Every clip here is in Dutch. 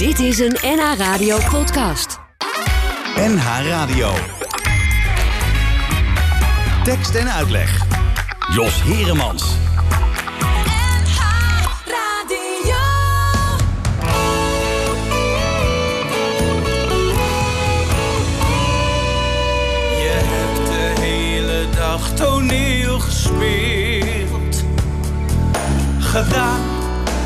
Dit is een NH Radio podcast. NH Radio. Tekst en uitleg. Jos Heremans. Je hebt de hele dag toneel gespeeld. Gedaan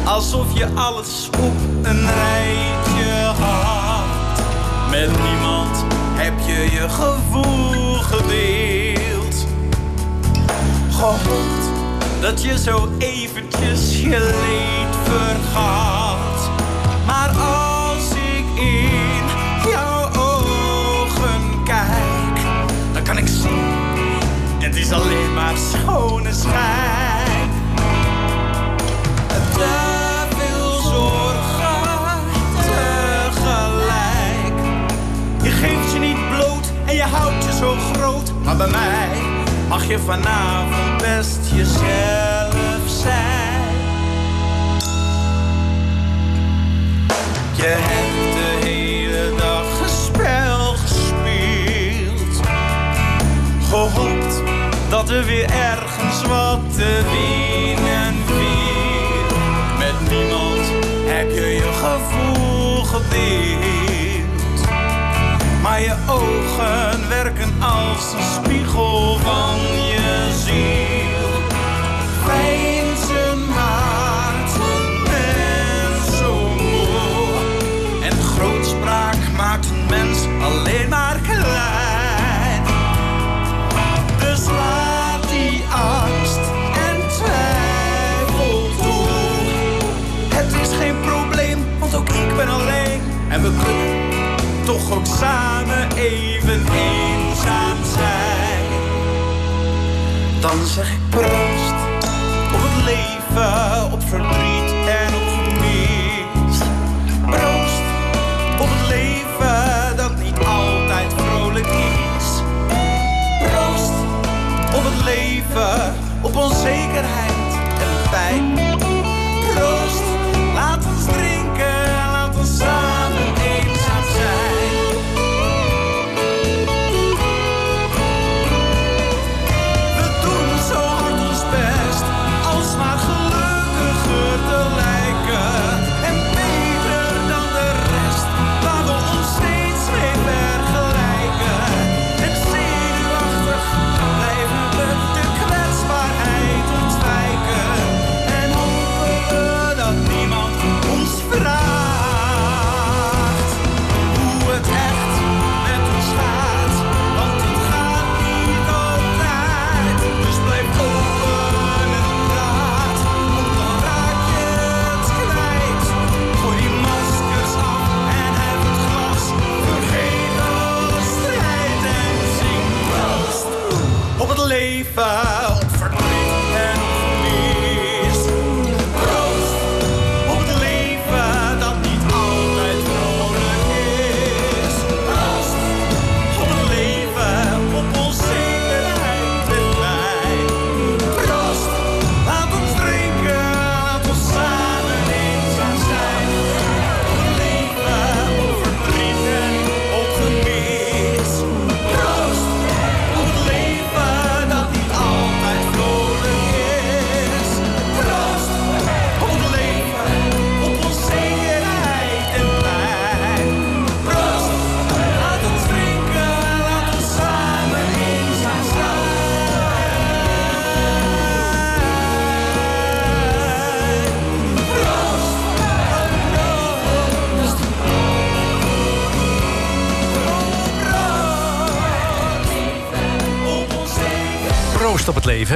alsof je alles op een rijtje had. Met niemand heb je je gevoel gedeeld. Gehoopt dat je zo eventjes je leed vergat. Maar als ik in jouw ogen kijk, dan kan ik zien, het is alleen maar schone schijn. Zo groot. Maar bij mij mag je vanavond best jezelf zijn. Je hebt de hele dag gespel gespeeld. Gehoopt dat er weer ergens wat te winnen viel. Met niemand heb je je gevoel gedeeld. Maar je ogen werken als een spiegel van je ziel. Veinzen maakt mens zo moe. En grootspraak maakt een mens alleen maar klein. Dus laat die angst en twijfel toe. Het is geen probleem, want ook ik ben alleen. En we kunnen toch ook samen even eenzaam zijn. Dan zeg ik proost op het leven, op verdriet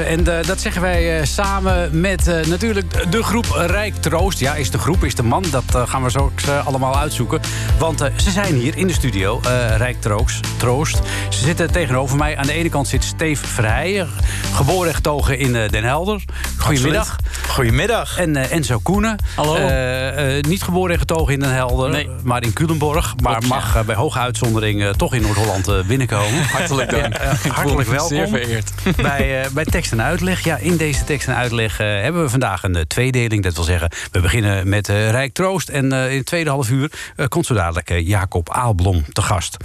En eh, dat zeggen wij eh, samen met eh, natuurlijk de groep Rijk Troost. Ja, is de groep, is de man? Dat gaan we zo allemaal uitzoeken. Want ze zijn hier in de studio, Rijk Troost, Troost. Ze zitten tegenover mij. Aan de ene kant zit Steve Verheijen, geboren en getogen in Den Helder. Goedemiddag. Goedemiddag. En eh, Enzo Koenen. Hallo. Eh, eh, niet geboren en getogen in Den Helder, Nee. maar in Culemborg. Maar Klopt, mag bij hoge uitzondering toch in Noord-Holland binnenkomen. Hartelijk dank. Ja, hartelijk welkom. Zeer vereerd. Bij bij, bij tekst en uitleg. Ja, in deze tekst en uitleg hebben we vandaag een tweedeling. Dat wil zeggen, we beginnen met Rijk Troost. En in het tweede half uur komt zo dadelijk Jacob Aalblom te gast.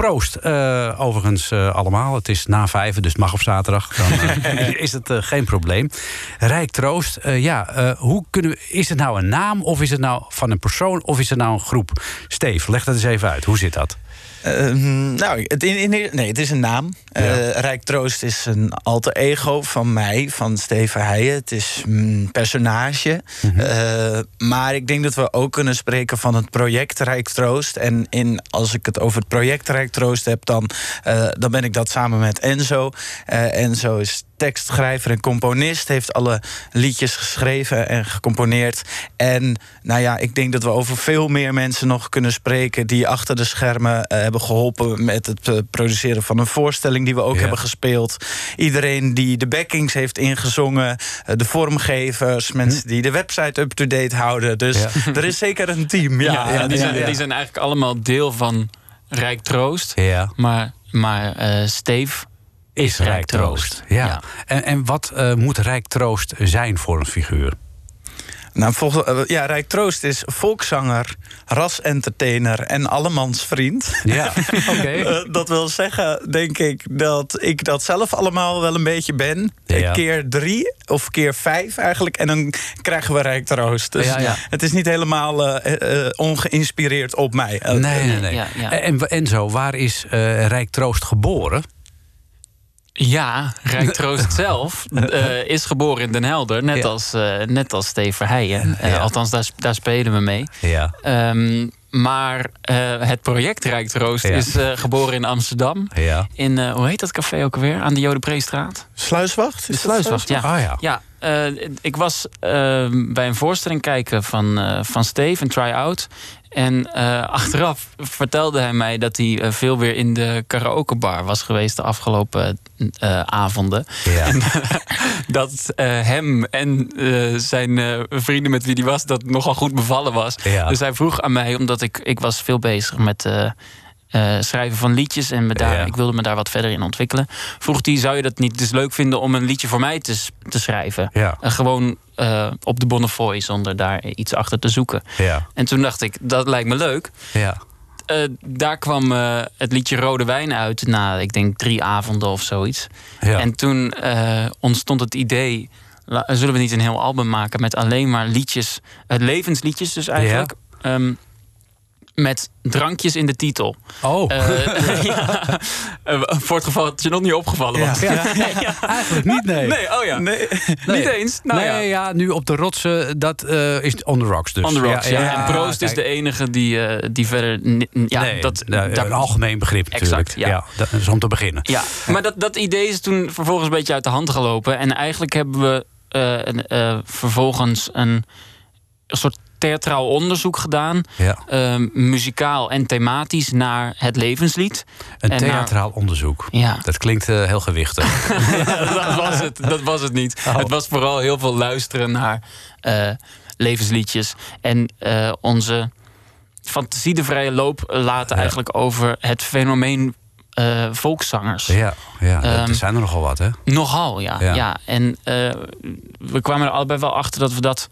Proost, eh, overigens eh, allemaal. Het is na vijven, dus het mag op zaterdag. Dan eh, is het eh, geen probleem. Rijk Troost, eh, ja, eh, hoe kunnen we, is het nou een naam of is het nou van een persoon of is het nou een groep? Steve, leg dat eens even uit. Hoe zit dat? Ehm, nou, het, in, in- nee, het is een naam. Eh, Rijk Troost is een alter ego van mij, van Steven Heijen. Het is een personage. Eh, maar ik denk dat we ook kunnen spreken van het project Rijk Troost. En in, als ik het over het project Rijk Troost heb, dan, eh, dan ben ik dat samen met Enzo. Eh, Enzo is tekstschrijver en componist. Heeft alle liedjes geschreven en gecomponeerd. En nou ja, ik denk dat we over veel meer mensen nog kunnen spreken... die achter de schermen eh, hebben geholpen met het produceren van een voorstelling... die we ook Ja. hebben gespeeld. Iedereen die de backings heeft ingezongen. de vormgevers, mensen die de website up-to-date houden. Dus Ja. er is zeker een team. Ja, Ja, ja, die, zijn, ja. die zijn eigenlijk allemaal deel van Rijk Troost. Ja. Maar, maar eh Steve is Rijk Troost. Ja. Ja. En, en wat eh, moet Rijk Troost zijn voor een figuur? Nou, volgens, eh, ja, Rijk Troost is volkszanger, rasentertainer en allemansvriend. Ja, oké. Eh, dat wil zeggen, denk ik, dat ik dat zelf allemaal wel een beetje ben. Ja. Keer drie of keer vijf eigenlijk. En dan krijgen we Rijk Troost. Dus Ja, ja. het is niet helemaal eh, eh, ongeïnspireerd op mij. Nee, nee, nee. Ja, ja. En, en zo, waar is eh, Rijk Troost geboren? Ja, Rijk Troost zelf eh, is geboren in Den Helder. Net, Ja. als, eh, net als Steve Verheijen. Eh, Ja. Althans, daar, daar spelen we mee. Ja. Ehm, maar eh, het project Rijk Troost Ja. is eh, geboren in Amsterdam. Ja. In, eh, hoe heet dat café ook alweer? Aan de Jodenpreestraat? Sluiswacht? Is dat Sluiswacht, ja. Ah ja. Ja, eh, ik was eh, bij een voorstelling kijken van, eh, van Steve, een try-out. En eh, achteraf vertelde hij mij dat hij eh, veel weer in de karaokebar was geweest de afgelopen eh, avonden. Ja. En dat hem en zijn vrienden met wie hij was, dat nogal goed bevallen was. Ja. Dus hij vroeg aan mij, omdat ik, ik was veel bezig met eh, eh, schrijven van liedjes en me daar, Ja. ik wilde me daar wat verder in ontwikkelen. Vroeg hij, zou je dat niet dus leuk vinden om een liedje voor mij te, te schrijven? Ja. En gewoon eh, op de Bonnefoy, zonder daar iets achter te zoeken. Ja. En toen dacht ik, dat lijkt me leuk. Ja. Eh, daar kwam eh, het liedje Rode Wijn uit na, ik denk, drie avonden of zoiets. Ja. En toen eh, ontstond het idee... zullen we niet een heel album maken met alleen maar liedjes... eh, levensliedjes dus eigenlijk. Ehm, met drankjes in de titel. Oh. Eh, ja, Eh, voor het geval dat het je nog niet opgevallen was. Ja. Eigenlijk niet, nee. Nee, oh ja. Nee. Niet eens? Nou nee, ja. ja. nu op de rotsen, dat eh, is on the rocks dus. On the rocks, ja. En Proost is de enige die, eh, die verder... Ja, nee, dat, nou, daar- een algemeen begrip natuurlijk. Exact, ja. dat is om te beginnen. Ja, maar dat, dat idee is toen vervolgens een beetje uit de hand gelopen. En eigenlijk hebben we eh, een, eh, vervolgens een, een soort theatraal onderzoek gedaan. Ja. eh, muzikaal en thematisch naar het levenslied. Een En naar- theatraal onderzoek. Ja. Dat klinkt eh, heel gewichtig. dat, was het, dat was het niet. Oh. Het was vooral heel veel luisteren naar eh, levensliedjes. En eh, onze fantasie de vrije loop laten Ja. eigenlijk over het fenomeen eh, volkszangers. ja, ja dat- Ehm, er zijn er nogal wat, hè? Nogal, ja. Ja. ja. En we kwamen er allebei wel achter dat we dat.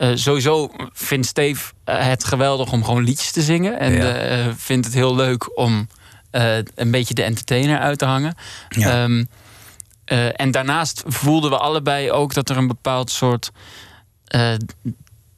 Eh, sowieso vindt Steve eh, het geweldig om gewoon liedjes te zingen. En Ja. eh, vindt het heel leuk om een beetje de entertainer uit te hangen. Ja. Ehm, eh, en daarnaast voelden we allebei ook dat er een bepaald soort.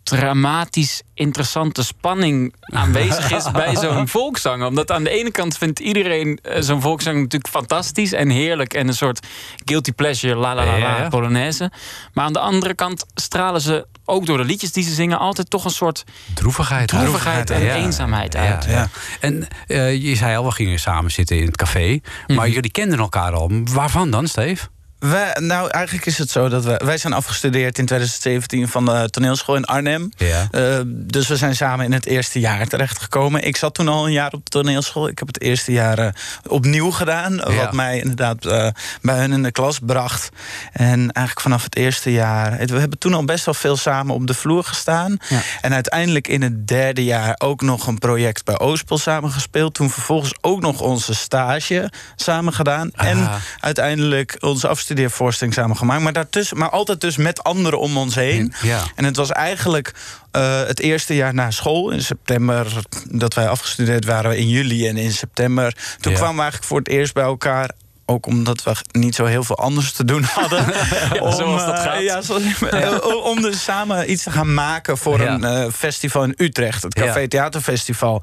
dramatisch interessante spanning aanwezig is bij zo'n volkszanger. Omdat aan de ene kant vindt iedereen zo'n volkszanger natuurlijk fantastisch en heerlijk en een soort guilty pleasure, la la la, polonaise. Maar aan de andere kant stralen ze ook door de liedjes die ze zingen altijd toch een soort Droevigheid. droevigheid en Ja. eenzaamheid Ja, uit. ja. En eh, je zei al, we gingen samen zitten in het café. Maar Mhm. jullie kenden elkaar al. Waarvan dan, Steve? Wij, nou, eigenlijk is het zo dat we, wij zijn afgestudeerd in 2017 van de toneelschool in Arnhem. Ja. Eh, dus we zijn samen in het eerste jaar terechtgekomen. Ik zat toen al een jaar op de toneelschool. Ik heb het eerste jaar eh, opnieuw gedaan. Ja. Wat mij inderdaad eh, bij hun in de klas bracht. En eigenlijk vanaf het eerste jaar. het- We hebben toen al best wel veel samen op de vloer gestaan. Ja. En uiteindelijk in het derde jaar ook nog een project bij Oostpol samen gespeeld. Toen vervolgens ook nog onze stage samen gedaan. En uiteindelijk onze afstudering afstudeervoorstelling samen gemaakt. Maar, daartussen, maar altijd dus met anderen om ons heen. Ja. En het was eigenlijk eh, het eerste jaar na school. In september, dat wij afgestudeerd waren in juli. En in september, toen Ja. kwamen we eigenlijk voor het eerst bij elkaar. Ook omdat we niet zo heel veel anders te doen hadden. zoals dat eh, gaat. ja, om dus samen iets te gaan maken voor een eh, festival in Utrecht. Het Café. Theaterfestival.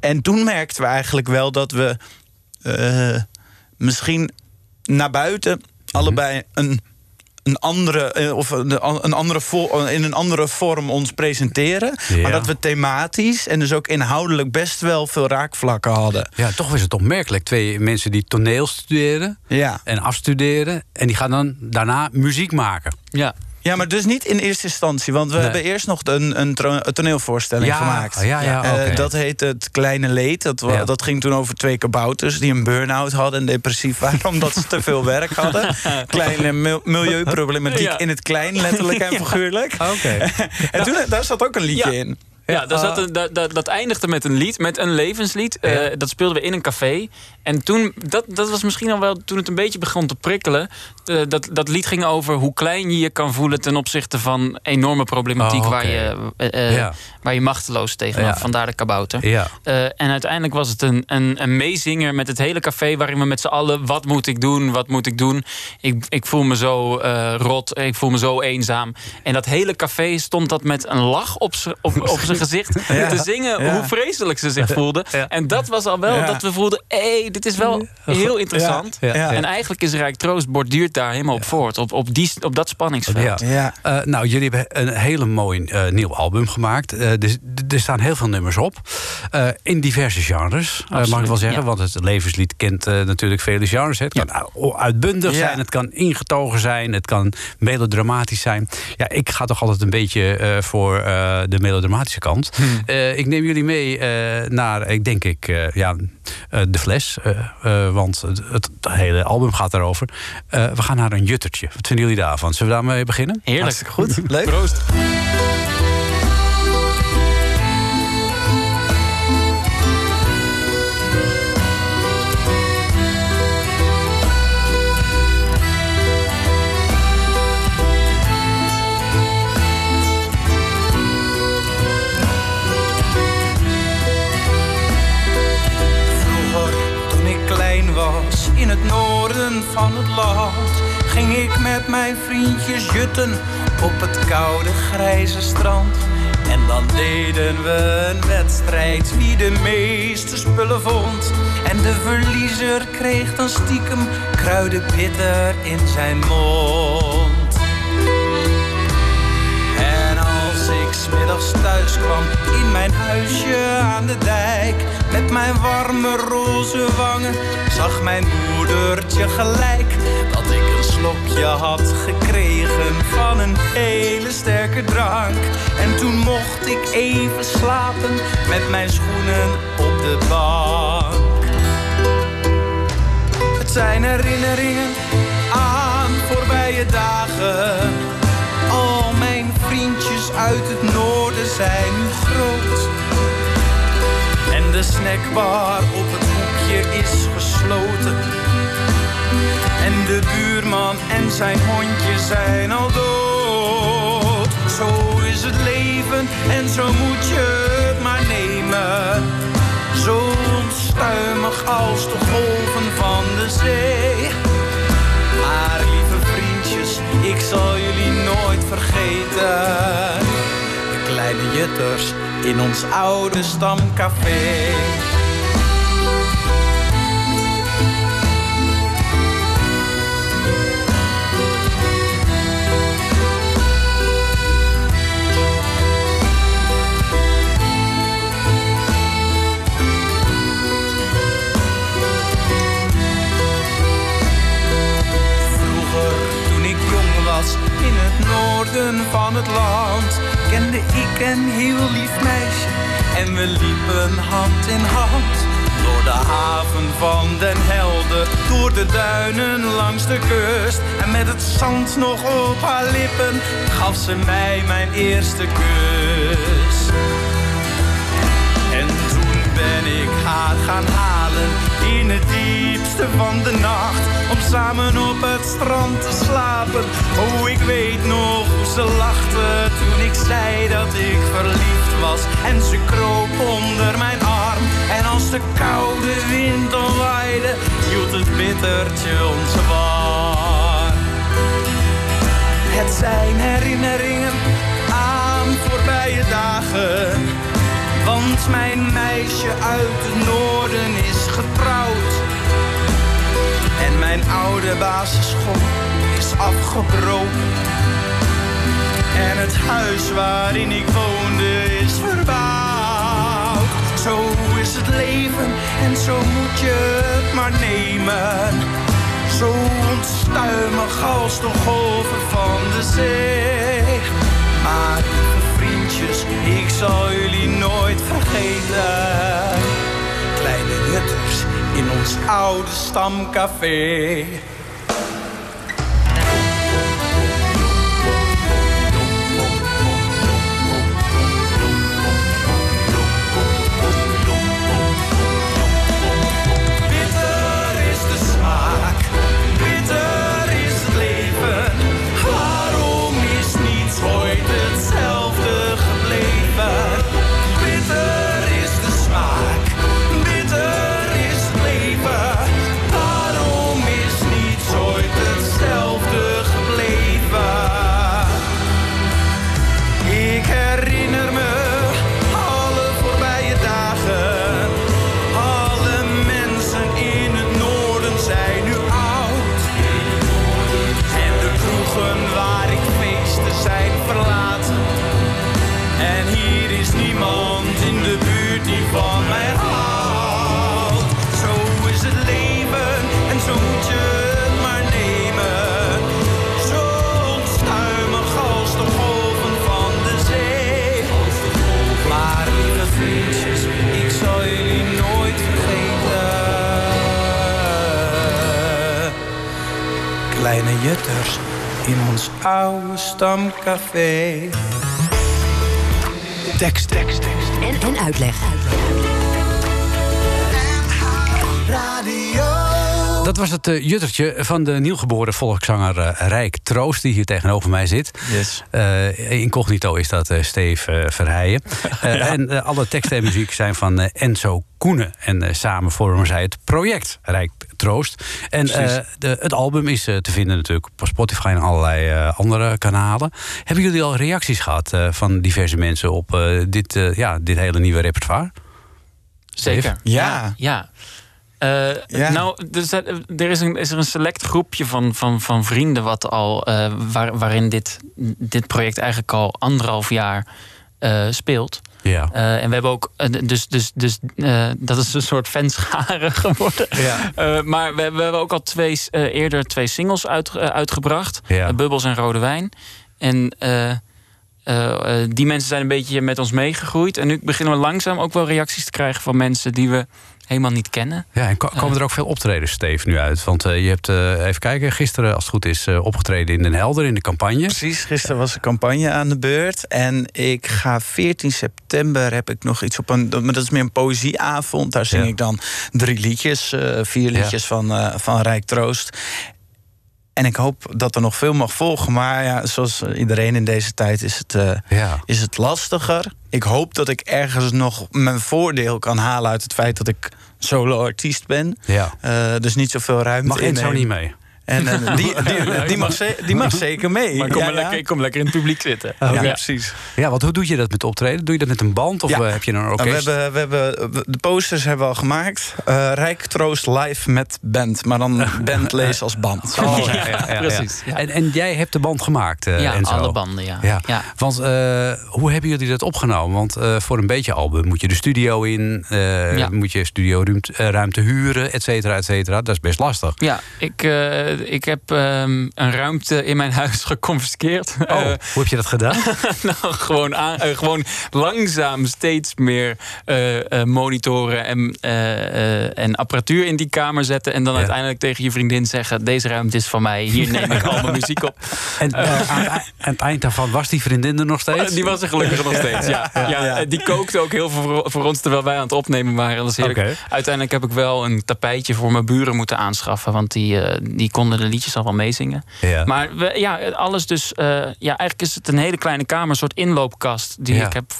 En toen merkten we eigenlijk wel dat we misschien naar buiten allebei een, een andere eh, of een, een andere vo- in een andere vorm ons presenteren, Ja. maar dat we thematisch en dus ook inhoudelijk best wel veel raakvlakken hadden. Ja, toch is het opmerkelijk. Twee mensen die toneel studeren Ja. en afstuderen. En die gaan dan daarna muziek maken. Ja. Ja, maar dus niet in eerste instantie. Want we Nee. hebben eerst nog een, een, toneelvoorstelling Ja, gemaakt. ja, ja, Eh, oké. dat heet Het Kleine Leed. Dat, Ja. dat ging toen over twee kabouters die een burn-out hadden en depressief waren omdat ze te veel werk hadden. Kleine mil- milieuproblematiek Ja. in het klein, letterlijk en figuurlijk. Oké. En toen, daar zat ook een liedje Ja. in. Ja, daar zat een, dat, dat, dat eindigde met een lied, met een levenslied. Eh, dat speelden we in een café. En toen, dat, dat was misschien al wel toen het een beetje begon te prikkelen. Eh, dat, dat lied ging over hoe klein je je kan voelen ten opzichte van enorme problematiek Oh, waar, je, eh, eh, Ja. waar je machteloos tegenaf. Ja. Vandaar de kabouter. Ja. Eh, en uiteindelijk was het een, een, een meezinger met het hele café... waarin we met z'n allen, wat moet ik doen, wat moet ik doen? Ik, ik voel me zo eh, rot, ik voel me zo eenzaam. En dat hele café stond dat met een lach op op, op zijn gezicht... te zingen Ja. hoe vreselijk ze zich voelden. En dat was al wel dat we voelden... hé, hey, dit is wel heel interessant. En eigenlijk is Rijk Troost borduurt daar helemaal op voort. Op, op, die, op dat spanningsveld. Ja. Eh, nou, jullie hebben een hele mooi eh, nieuw album gemaakt. Eh, er, er staan heel veel nummers op. In diverse genres, mag ik wel zeggen. Want het levenslied kent natuurlijk vele genres. hè. Het kan uitbundig zijn, het kan ingetogen zijn... het kan melodramatisch zijn. Ja, ik ga toch altijd een beetje voor de melodramatische kant. Eh, ik neem jullie mee eh, naar, ik denk ik, eh, ja, de fles. want het, het hele album gaat daarover. We gaan naar een juttertje. Wat vinden jullie daarvan? Zullen we daarmee beginnen? Heerlijk. Hartstikke goed. Leuk. Proost. Ging ik met mijn vriendjes jutten op het koude grijze strand. En dan deden we een wedstrijd wie de meeste spullen vond. En de verliezer kreeg dan stiekem kruidenbitter in zijn mond. Smiddags thuis kwam in mijn huisje aan de dijk. Met mijn warme roze wangen zag mijn moedertje gelijk. Dat ik een slokje had gekregen van een hele sterke drank. En toen mocht ik even slapen met mijn schoenen op de bank. Het zijn herinneringen aan voorbije dagen uit het noorden zijn nu groot. En de snackbar op het hoekje is gesloten. En de buurman en zijn hondje zijn al dood. Zo is het leven en zo moet je het maar nemen. Zo onstuimig als de golven van de zee. Jutters in ons oude stamcafé. In het noorden van het land, kende ik een heel lief meisje en we liepen hand in hand. Door de haven van Den Helder, door de duinen langs de kust. En met het zand nog op haar lippen, gaf ze mij mijn eerste kus. En toen ben ik haar gaan halen in het van de nacht. om samen op het strand te slapen. Oh, ik weet nog hoe ze lachte toen ik zei dat ik verliefd was. En ze kroop onder mijn arm. En als de koude wind omwaaide, hield het bittertje ons warm. Het zijn herinneringen aan voorbije dagen. Want mijn meisje uit het noorden is getrouwd. Mijn oude basisschool is afgebroken. En het huis waarin ik woonde is verbouwd. Zo is het leven en zo moet je het maar nemen. Zo onstuimig als de golven van de zee. Maar vriendjes, ik zal jullie nooit vergeten. Kleine nutters in ons oude stamcafé. Kleine jutters in ons oude stamcafé. Tekst, tekst, tekst. En, en uitleg. Dat was het eh, juttertje van de nieuwgeboren volkszanger eh, Rijk Troost... die hier tegenover mij zit. Yes. Eh, incognito is dat uh, Steve uh, Verheijen. Uh, En uh, alle teksten en muziek zijn van uh, Enzo Koenen. En uh, samen vormen zij het project Rijk Troost. En uh, de, het album is uh, te vinden natuurlijk op Spotify en allerlei uh, andere kanalen. Hebben jullie al reacties gehad uh, van diverse mensen op uh, dit, uh, ja, dit hele nieuwe repertoire? Zeker. Ja. Ja. Uh, Ja. Nou, er is, er is, een, is er een select groepje van, van, van vrienden wat al, uh, waar, waarin dit, dit project eigenlijk al anderhalf jaar uh, speelt. Ja. Uh, en we hebben ook, dus, dus, dus uh, dat is een soort fanschare geworden. Ja. maar we, we, hebben ook al twee, eerder twee singles uit, uitgebracht: Ja. Bubbels en Rode Wijn. En die mensen zijn een beetje met ons meegegroeid. En nu beginnen we langzaam ook wel reacties te krijgen van mensen die we helemaal niet kennen. Ja, en ko- komen er ook veel optredens, Steve, nu uit? Want uh, je hebt, uh, even kijken, gisteren, als het goed is, uh, opgetreden in Den Helder in de campagne. Precies, gisteren was de campagne aan de beurt. En ik ga 14 september heb ik nog iets op een. Maar dat is meer een poëzieavond. Daar zing Ja. ik dan drie liedjes, eh, vier liedjes van, eh, van Rijk Troost. En ik hoop dat er nog veel mag volgen. Maar ja, zoals iedereen in deze tijd is het, eh, Ja. is het lastiger. Ik hoop dat ik ergens nog mijn voordeel kan halen uit het feit dat ik solo-artiest ben. Ja. Eh, dus niet zoveel ruimte Mag Enzo niet mee? En eh, die, die, die, mag ze- die mag zeker mee. Maar kom, Ja, maar ja. Lekker, ik kom lekker in het publiek zitten. Ja, Ja. precies. Ja, want hoe doe je dat met optreden? Doe je dat met een band of Ja. eh, heb je een Nou, we orkest? hebben, we hebben, de posters hebben we al gemaakt. Eh Rijk Troost live met band. Maar dan band lezen als band. Oh, ja, ja, ja, ja. precies, ja. En, en jij hebt de band gemaakt, eh Ja, Enzo. alle banden, ja. Ja. Ja. Want eh, hoe hebben jullie dat opgenomen? Want eh, voor een beetje album moet je de studio in, eh, Ja. moet je studio ruimte, ruimte huren, et cetera, et cetera. Dat is best lastig. Ja, ik, ik heb ehm, een ruimte in mijn huis geconfiskeerd. Oh, hoe heb je dat gedaan? nou, gewoon, aan, eh, gewoon langzaam steeds meer eh, eh, monitoren en, en apparatuur in die kamer zetten. En dan Ja. uiteindelijk tegen je vriendin zeggen: Deze ruimte is van mij, hier neem ik al mijn muziek op. En aan, het eind daarvan was die vriendin er nog steeds? Die was er gelukkig nog steeds. Ja, ja. Die kookte ook heel veel voor, voor ons terwijl wij aan het opnemen waren. Dat is. Uiteindelijk heb ik wel een tapijtje voor mijn buren moeten aanschaffen. Want die, die konden de liedjes al wel meezingen. Ja. Maar we, ja, alles dus. eh, ja, eigenlijk is het een hele kleine kamer, een soort inloopkast. Die Ja. ik heb.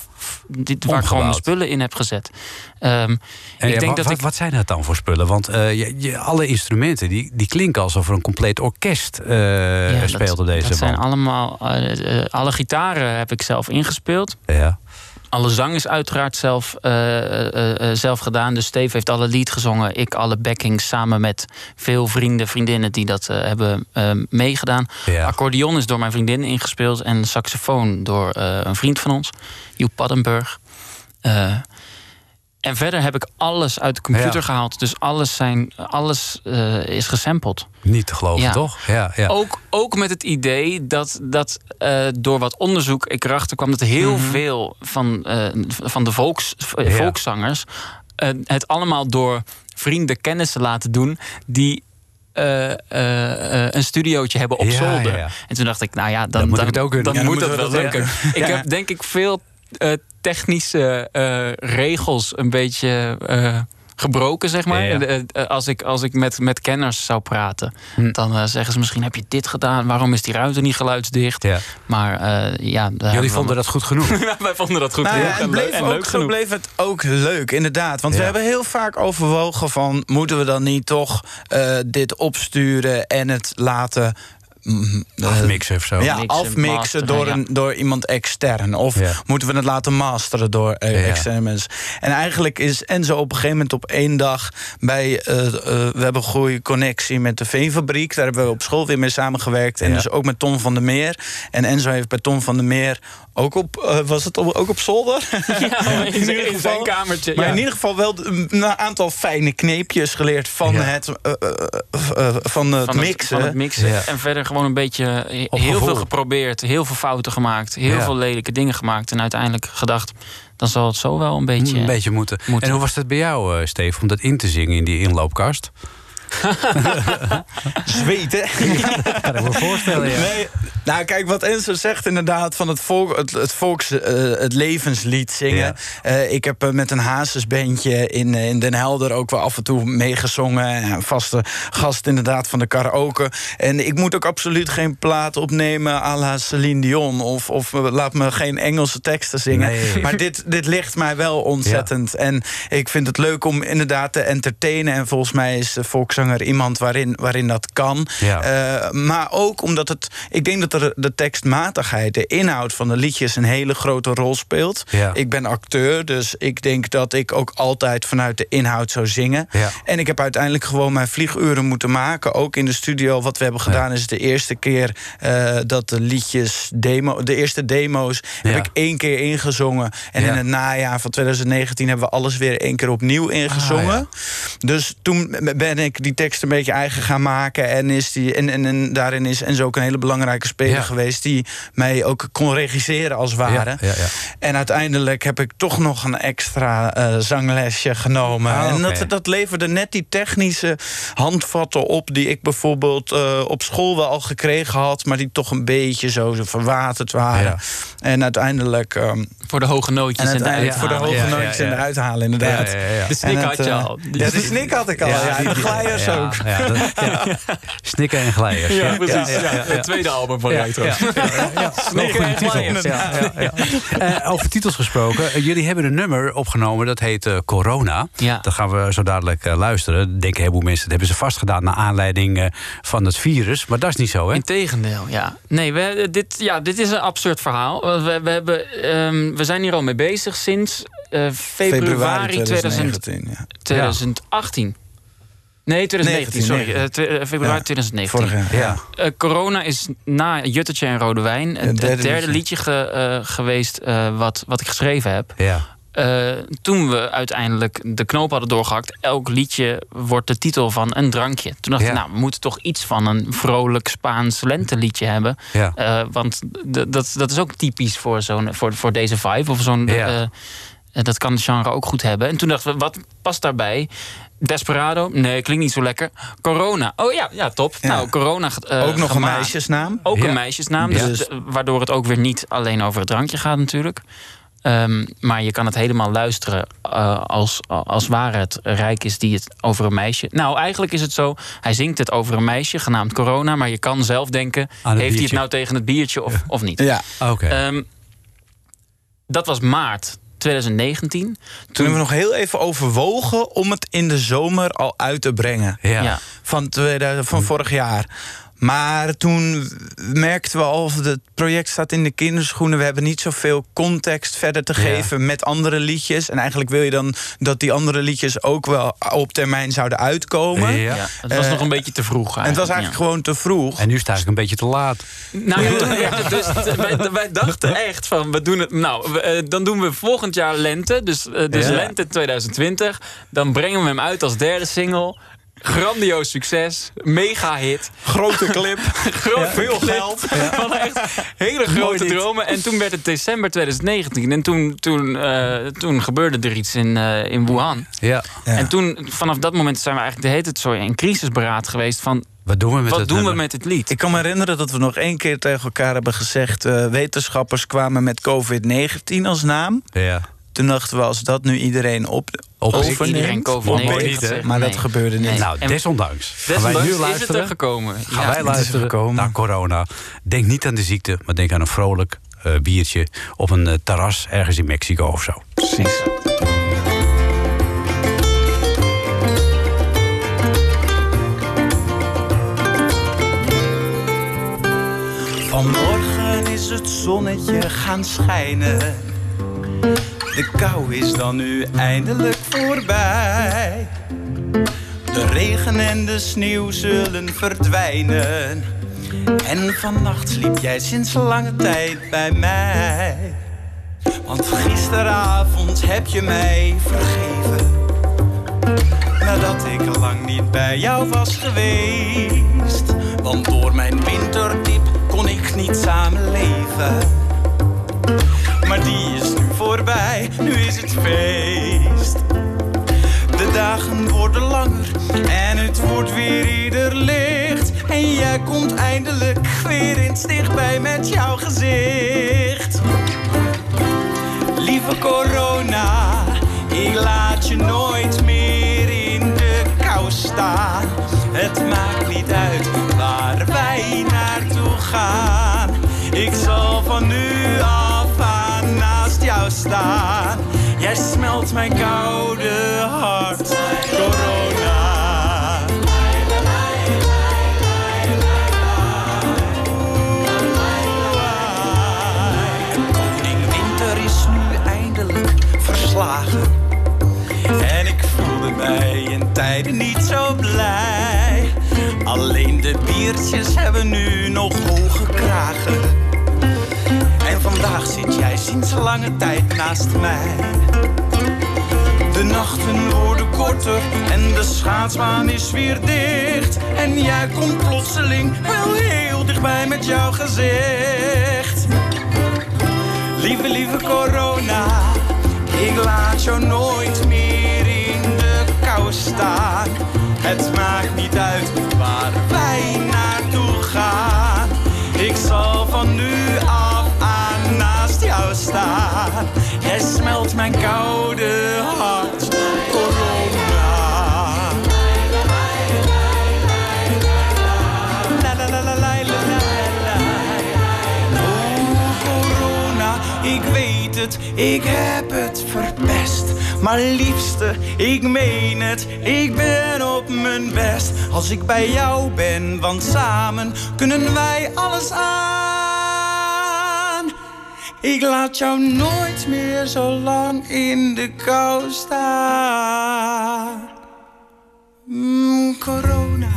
Die, waar ik gewoon mijn spullen in heb gezet. En ik ja, denk wat, dat wat, ik. wat zijn dat dan voor spullen? Want eh, je, je- alle instrumenten die, die klinken alsof er een compleet orkest eh, ja, dat- speelt op deze dat zijn allemaal. eh, eh, alle gitaren heb ik zelf ingespeeld. Ja. Alle zang is uiteraard zelf, eh, eh, eh, zelf gedaan. Dus Steve heeft alle lied gezongen. Ik alle backings samen met veel vrienden, vriendinnen die dat hebben meegedaan. Ja. Accordeon is door mijn vriendin ingespeeld. En saxofoon door een vriend van ons, Joep Paddenburg. Eh, en verder heb ik alles uit de computer Ja. gehaald. Dus alles, zijn, alles eh, is gesampled. Niet te geloven, Ja. toch? Ja, ja. Ook, ook met het idee dat, dat eh, door wat onderzoek ik erachter kwam dat heel veel van, eh, van de volks, Mhm. Volkszangers het allemaal door vrienden, kennissen laten doen die. een studiootje hebben op Ja, zolder. ja, ja. En toen dacht ik, nou ja, dan, Dan moet dan, het ook kunnen. dan moet dat wel lukken. Ik heb denk ik veel technische eh, regels een beetje eh, gebroken, zeg maar. Ja, ja. Eh, eh, als ik, als ik met, met kenners zou praten, Hm. dan eh, zeggen ze misschien heb je dit gedaan. Waarom is die ruimte niet geluidsdicht? Ja. Maar eh, ja, Jullie we vonden dat goed genoeg. Wij vonden dat goed Nou genoeg en, en, bleef en ook, leuk zo genoeg. bleef het ook leuk, inderdaad. Want we hebben heel vaak overwogen van... moeten we dan niet toch eh, dit opsturen en het laten... eh, Afmixen of zo. Ja, Mixen, afmixen masteren, door, ja. een, door iemand extern. Of Ja. moeten we het laten masteren door eh, Ja. externe mensen. En eigenlijk is Enzo op een gegeven moment op één dag... bij eh, eh, we hebben een goede connectie met de Veenfabriek. Daar hebben we op school weer mee samengewerkt. En Ja. dus ook met Tom van der Meer. En Enzo heeft bij Tom van der Meer ook op... eh, was het op- ook op zolder? Ja, in, zijn kamertje. Maar ja. in ieder geval wel een aantal fijne kneepjes geleerd van Ja. het, eh, eh, van het van mixen. van het mixen. Ja. En verder gewoon een beetje Op heel gevoel. veel geprobeerd. Heel veel fouten gemaakt. Heel Ja. veel lelijke dingen gemaakt. En uiteindelijk gedacht, dan zal het zo wel een beetje... Een beetje moeten. moeten. En hoe was het bij jou, eh Steve, om dat in te zingen in die inloopkast? Zweten. Kan ik me voorstellen, ja. Nee, nou kijk, wat Enzo zegt inderdaad van het, volk, het, het volks, eh, het levenslied zingen. Ja. Eh, ik heb eh, met een hazesbandje in, in Den Helder ook wel af en toe meegezongen. Vaste gast inderdaad van de karaoke. En ik moet ook absoluut geen plaat opnemen à la Celine Dion. Of, of laat me geen Engelse teksten zingen. Nee. Maar dit, dit ligt mij wel ontzettend. En ik vind het leuk om inderdaad te entertainen. En volgens mij is de volkszanger iemand waarin, waarin dat kan. Ja. Eh, maar ook omdat het. Ik denk dat er de tekstmatigheid, de inhoud van de liedjes een hele grote rol speelt. Ja. Ik ben acteur, dus ik denk dat ik ook altijd vanuit de inhoud zou zingen. Ja. En ik heb uiteindelijk gewoon mijn vlieguren moeten maken. Ook in de studio. Wat we hebben gedaan is de eerste keer eh, dat de liedjes, demo, de eerste demo's, heb ik één keer ingezongen. En in het najaar van 2019 hebben we alles weer één keer opnieuw ingezongen. Ah, Dus toen ben ik die tekst een beetje eigen gaan maken. En, is die, en, en, en daarin is Enzo ook een hele belangrijke speler Ja. geweest. Die mij ook kon regisseren als het ware. Ja, ja, ja. En uiteindelijk heb ik toch nog een extra eh, zanglesje genomen. Ah, En dat, dat leverde net die technische handvatten op... die ik bijvoorbeeld eh, op school wel al gekregen had... maar die toch een beetje zo, zo verwaterd waren. Ja. En uiteindelijk... ehm, Voor de hoge nootjes en en, de voor de hoge nootjes ja. en de uithalen, inderdaad. Ja, ja, ja. De snik had je eh, al. Ja, de snik had ik al. Ja, ja, ook. Ja, dat- ja. Snikken en glijers. Ja, precies. Ja, ja, ja. Het tweede album van Ja, Retro. ja, ja, ja, ja. Snikken en ja. Eh, over titels gesproken. eh, jullie hebben een nummer opgenomen dat heet eh, Corona. Ja. Dat gaan we zo dadelijk eh, luisteren. Denken heel veel mensen, dat hebben ze vastgedaan... naar aanleiding van het virus. Maar dat is niet zo, hè? Integendeel, ja. Nee, we, dit, ja, dit is een absurd verhaal. We, we, hebben, ehm, we zijn hier al mee bezig sinds eh, februari, 2000 2019. Ja. 2018. Nee, 2019, sorry. 19, twe- eh, februari Ja, 2019. Vorig jaar. Ja. Eh, corona is na Juttertje en Rode Wijn... het derde derde, liedje. liedje ge- geweest wat, wat ik geschreven heb. Ja. toen we uiteindelijk de knoop hadden doorgehakt... elk liedje wordt de titel van een drankje. Toen dacht Ja. ik, nou, we moeten toch iets van een vrolijk Spaans lenteliedje hebben. Ja. Want dat, dat is ook typisch voor, zo'n, voor, voor deze vibe. Of zo'n, Ja. dat kan het genre ook goed hebben. En toen dachten we, wat past daarbij? Desperado? Nee, klinkt niet zo lekker. Corona? Oh ja, ja top. Ja. Nou, Corona eh, Ook nog een meisjesnaam. Ook Ja. een meisjesnaam. Dus waardoor het ook weer niet alleen over het drankje gaat natuurlijk. Ehm, maar je kan het helemaal luisteren eh, als, als waar het rijk is die het over een meisje. Nou, eigenlijk is het zo. Hij zingt het over een meisje genaamd Corona. Maar je kan zelf denken: heeft hij het nou tegen het biertje of, of niet? Ja, Oké. Ehm, dat was maart 2019. toen we nog heel even overwogen om het in de zomer al uit te brengen. ja. ja. Van, 2000, van vorig jaar. Maar toen merkten we al, het project staat in de kinderschoenen. We hebben niet zoveel context verder te Ja. geven met andere liedjes. En eigenlijk wil je dan dat die andere liedjes ook wel op termijn zouden uitkomen. Ja. Ja, het was Eh, nog een beetje te vroeg. En het was eigenlijk ja. gewoon te vroeg. En nu sta ik een beetje te laat. Nou, ja, het dus, wij, wij dachten echt van, we doen het. Nou, we, eh, dan doen we volgend jaar lente. Dus, eh, dus Ja. lente 2020. Dan brengen we hem uit als derde single. Grandioos succes. Mega hit. Grote clip. Groot veel clip. geld. Van echt hele grote dromen. En toen werd het december 2019. En toen, toen, eh, toen gebeurde er iets in, eh, in Wuhan. Ja. Ja. En toen, vanaf dat moment zijn we eigenlijk de hele tijd zo in crisisberaad geweest. Van, Wat doen we met wat het doen we nummer? met het lied? Ik kan me herinneren dat we nog één keer tegen elkaar hebben gezegd... eh, wetenschappers kwamen met COVID-19 als naam. Ja. Toen dachten we, als dat nu iedereen op, Op- overneemt... Iedereen COVID-19 niet, hè? Maar Nee. dat gebeurde niet. Nee. Nou, desondanks. Gaan wij Desondanks nu is het luisteren? er gekomen. Gaan Ja. wij luisteren gekomen. naar corona. Denk niet aan de ziekte, maar denk aan een vrolijk eh, biertje op een eh, terras ergens in Mexico of zo. Precies. Vanmorgen is het zonnetje gaan schijnen. De kou is dan nu eindelijk voorbij. De regen en de sneeuw zullen verdwijnen. En vannacht sliep jij sinds lange tijd bij mij. Want gisteravond heb je mij vergeven. Nadat ik lang niet bij jou was geweest. Want door mijn winterdiep kon ik niet samen leven. Maar die is voorbij, nu is het feest. De dagen worden langer en het wordt weer ieder licht. En jij komt eindelijk weer eens dichtbij met jouw gezicht. Lieve corona, ik laat je nooit meer in de kou staan. Het maakt niet uit waar wij naartoe gaan. Ik zal van nu Jij smelt mijn koude hart, corona. Koning Winter is nu eindelijk verslagen. En ik voelde mij in tijden niet zo blij. Alleen de biertjes hebben nu nog hoge kragen. Sinds lange tijd naast mij. De nachten worden korter en de schaatsbaan is weer dicht. En jij komt plotseling wel heel dichtbij met jouw gezicht. Lieve, lieve corona, ik laat jou nooit meer in de kou staan. Het maakt niet uit waar wij naartoe gaan. Ik zal van nu aan staan. Jij smelt mijn koude hart, corona, ik weet het, ik heb het verpest. Maar liefste, ik meen het, ik ben op mijn best. Als ik bij jou ben, want samen kunnen wij alles aan. Ik laat jou nooit meer zo lang in de kou staan. Mm, corona.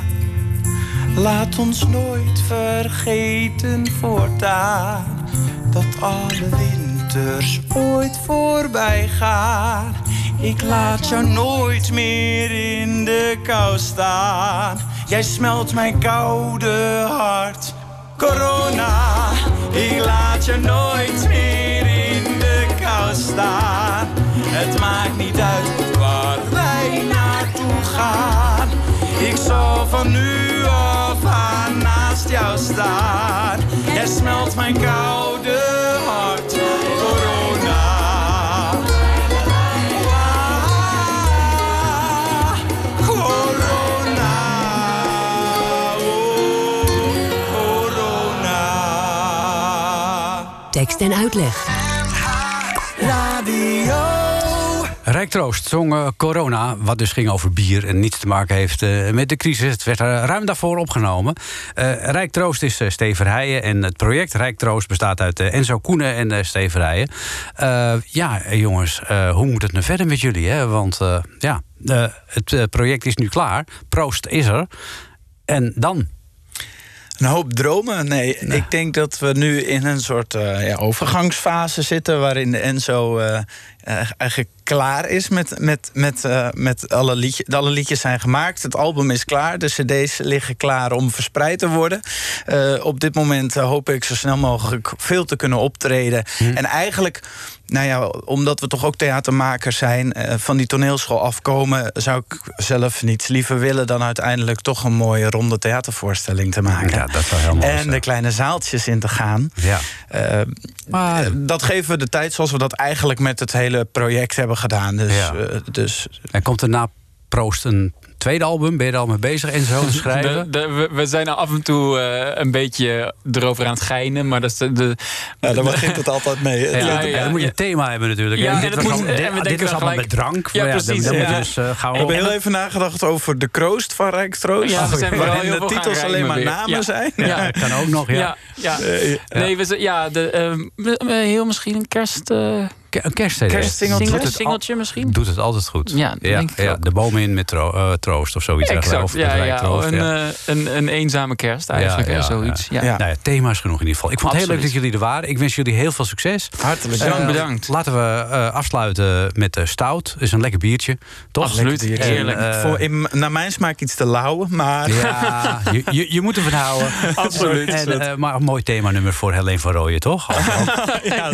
Laat ons nooit vergeten voortaan dat alle winters ooit voorbij gaan. Ik laat jou nooit meer in de kou staan. Jij smelt mijn koude hart. Corona, ik laat je nooit meer in de kou staan. Het maakt niet uit waar wij naartoe gaan. Ik zal van nu af aan naast jou staan. Jij smelt mijn koude Tekst en uitleg. Radio. Rijk Troost zong eh, Corona, wat dus ging over bier... en niets te maken heeft eh, met de crisis. Het werd er ruim daarvoor opgenomen. Eh, Troost is uh, Steven Rijen en het project Rijk Troost... bestaat uit eh, Enzo Koenen en uh, Steven. Eh, ja, eh, jongens, eh, hoe moet het nu verder met jullie? Hè? Want eh, ja, eh, het eh, project is nu klaar. Proost is er. En dan? Een hoop dromen. Nee, ik denk dat we nu in een soort eh, ja, overgangsfase zitten. waarin de Enzo eh, eh, eigenlijk klaar is met. met, met, met alle, liedje, alle liedjes zijn gemaakt. Het album is klaar. De CD's liggen klaar om verspreid te worden. Op dit moment hoop ik zo snel mogelijk veel te kunnen optreden. En eigenlijk. Nou ja, omdat we toch ook theatermakers zijn, eh, van die toneelschool afkomen, zou ik zelf niets liever willen dan uiteindelijk toch een mooie ronde theatervoorstelling te maken. Ja, dat zou heel mooi En zijn. de kleine zaaltjes in te gaan. Ja. Eh, Maar- dat geven we de tijd zoals we dat eigenlijk met het hele project hebben gedaan. Dus, Ja. eh, dus En komt er na Proost een tweede album? Ben je er al mee bezig en zo te schrijven? De- de- we, we zijn af en toe eh, een beetje erover aan het geinen, maar dat is de, de, ja, daar begint het altijd mee. Ja, Ja, ja, ja, dan moet je een thema hebben natuurlijk. Ja, En dit dat was moet- allemaal- en we dit- allemaal met drank. Ja, precies, Dan, dan moet je ja. dus uh, gauw Ik heb op. heel even nagedacht over de kroost van Rijk Troost. Ja, we zijn waarin de gaan titels alleen maar weer. namen Ja. zijn. Ja. Kan ook nog, ja. ja, ja. Eh, Nee, we, ja, de, we- we- heel misschien een kerst, eh Ke- Een kerstcd. Kerstsingeltje. Doet single, het al- singeltje misschien. Doet het altijd goed. Ja, denk ik ook. De boom in met tro- eh, troost of zoiets. Exact, Of ja, ja, Troost, een, ja. eh, een, een eenzame kerst eigenlijk, Ja, zoiets. Ja. Ja. Nou ja, thema is genoeg in ieder geval. Ik vond het heel leuk dat jullie er waren. Ik wens jullie heel veel succes. Hartelijk Bedankt, dank. bedankt. Laten we eh, afsluiten met eh, stout. Dat is een lekker biertje. Toch? Absoluut, heerlijk. Eh, Voor, in, naar mijn smaak iets te lauw, maar... Ja, je, je, je moet ervan houden. Absoluut. En, eh, maar een mooi themanummer voor Helene van Rooyen, toch? ja,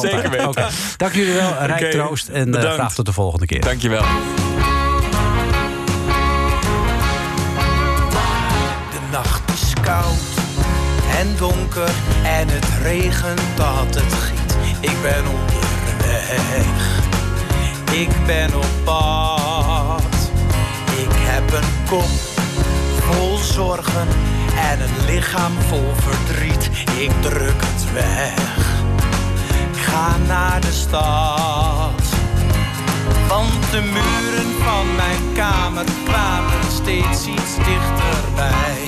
zeker weten. Oké. Dank jullie wel. Rijk troost. En eh, bedankt. graag tot de volgende keer. Dankjewel. De nacht is koud en donker en het regent dat het giet. Ik ben onderweg, ik ben op pad. Ik heb een kop vol zorgen en een lichaam vol verdriet. Ik druk het weg, ga naar de stad. Want de muren van mijn kamer kwamen steeds iets dichterbij.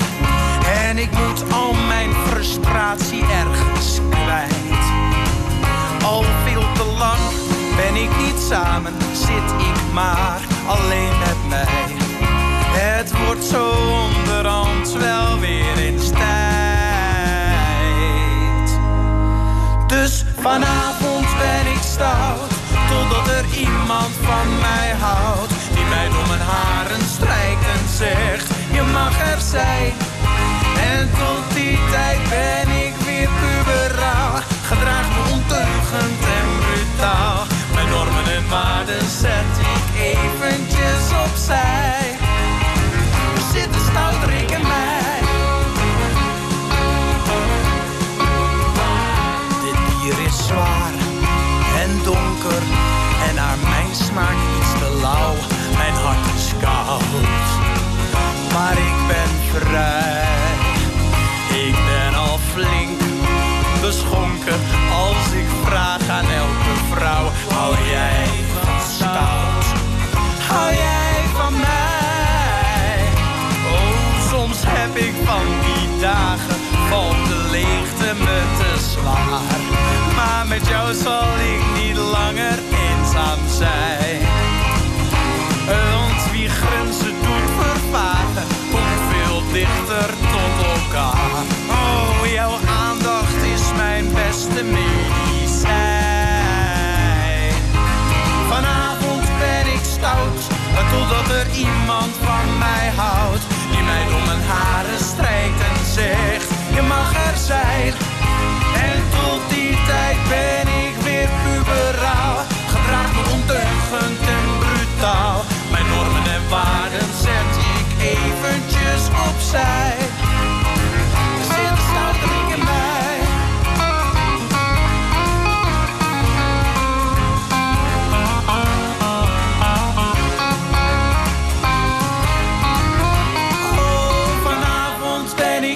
En ik moet al mijn frustratie ergens kwijt. Al veel te lang ben ik niet samen, zit ik maar alleen met mij. Het wordt zo onderhand wel weer vanavond ben ik stout, totdat er iemand van mij houdt. Die mij door mijn haren strijkt en zegt, je mag er zijn. En tot die tijd ben ik weer puberaal. Gedraag me onteugend en brutaal. Mijn normen en waarden zet ik eventjes opzij. Ik ben al flink beschonken als ik vraag aan elke vrouw: hou jij van stout? Hou jij van mij? Oh, soms heb ik van die dagen, valt de leegte me te zwaar. Maar met jou zal ik niet langer eenzaam zijn. Dichter tot elkaar.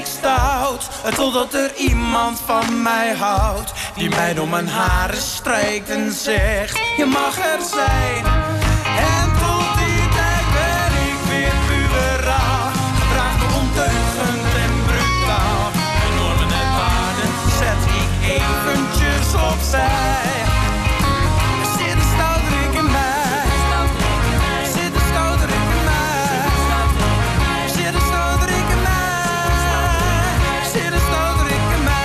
Stout. Totdat er iemand van mij houdt. Die mij door mijn haren strijkt en zegt: Je mag er zijn. Opzij. Er zit een stouterik in mij. Er zit een stouterik in mij. Zit een stouterik in mij. Er zit een stouterik in mij.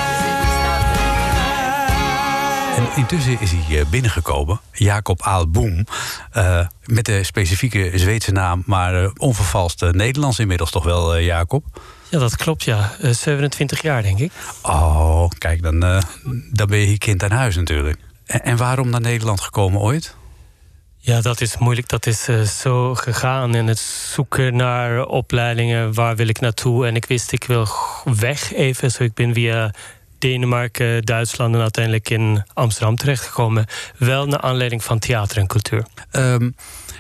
En intussen is hij eh, binnengekomen, Jacob Aalboom. eh met de specifieke Zweedse naam, maar eh, onvervalst Nederlands inmiddels toch wel, Jacob? Ja, dat klopt, ja. Eh, 27 jaar, denk ik. Oh, kijk, dan, eh, dan ben je hier kind aan huis natuurlijk. En, en waarom naar Nederland gekomen ooit? Ja, dat is moeilijk. Dat is eh, zo gegaan. En het zoeken naar opleidingen, waar wil ik naartoe? En ik wist, ik wil weg even. Zo ik ben via Denemarken, Duitsland en uiteindelijk in Amsterdam terechtgekomen. Wel naar aanleiding van theater en cultuur. Ehm,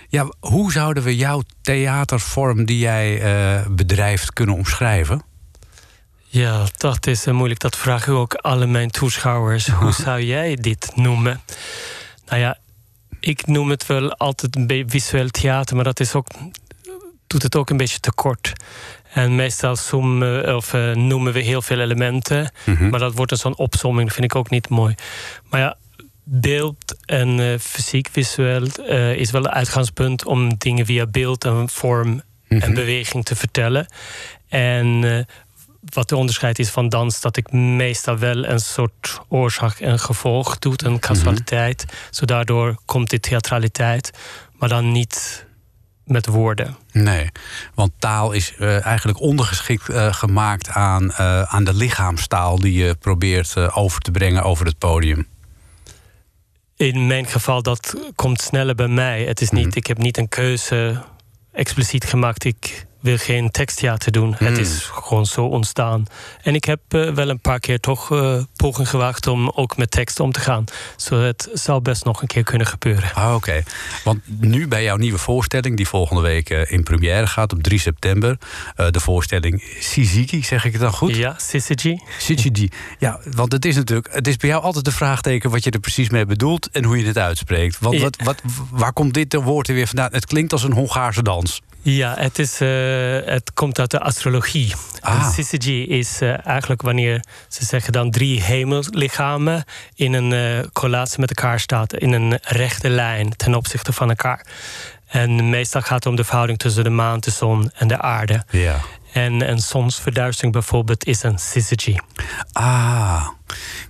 ja, hoe zouden we jouw theatervorm die jij eh, bedrijft kunnen omschrijven? Ja, dat is eh, moeilijk. Dat vraag ik ook alle mijn toeschouwers. Hoe zou jij dit noemen? Nou ja, ik noem het wel altijd visueel theater, maar dat is ook, doet het ook een beetje te kort. En meestal zoomen, of, eh, noemen we heel veel elementen, maar dat wordt een zo'n opzomming, dat vind ik ook niet mooi. Maar ja, beeld en eh, fysiek, visueel, eh, is wel het uitgangspunt om dingen via beeld en vorm en beweging te vertellen. En wat de onderscheid is van dans, dat ik meestal wel een soort oorzaak en gevolg doe, een causaliteit. Zo daardoor komt die theatraliteit, maar dan niet met woorden. Nee, want taal is eh, eigenlijk ondergeschikt eh, gemaakt aan, eh, aan de lichaamstaal die je probeert over te brengen over het podium. In mijn geval, dat komt sneller bij mij. Het is niet, Ik heb niet een keuze expliciet gemaakt. Ik wil geen teksttheater doen. Het is gewoon zo ontstaan. En ik heb eh, wel een paar keer toch eh poging gewaagd om ook met tekst om te gaan. Zo het zou best nog een keer kunnen gebeuren. Ah, Oké, want nu bij jouw nieuwe voorstelling, die volgende week eh, in première gaat op 3 september. de voorstelling Siziki, zeg ik het dan goed? Ja, Syzygy. Siziki. Ja, want het is natuurlijk, het is bij jou altijd de vraagteken wat je er precies mee bedoelt en hoe je het uitspreekt. Want wat, wat, waar komt dit woord er weer vandaan? Het klinkt als een Hongaarse dans. Ja, het, is, eh, het komt uit de astrologie. Ah. Syzygy is eh, eigenlijk wanneer ze zeggen dan drie hemellichamen in een eh correlatie met elkaar staat, in een rechte lijn ten opzichte van elkaar. En meestal gaat het om de verhouding tussen de maan, de zon en de aarde. Ja. En een zonsverduistering bijvoorbeeld is een syzygy. Ah,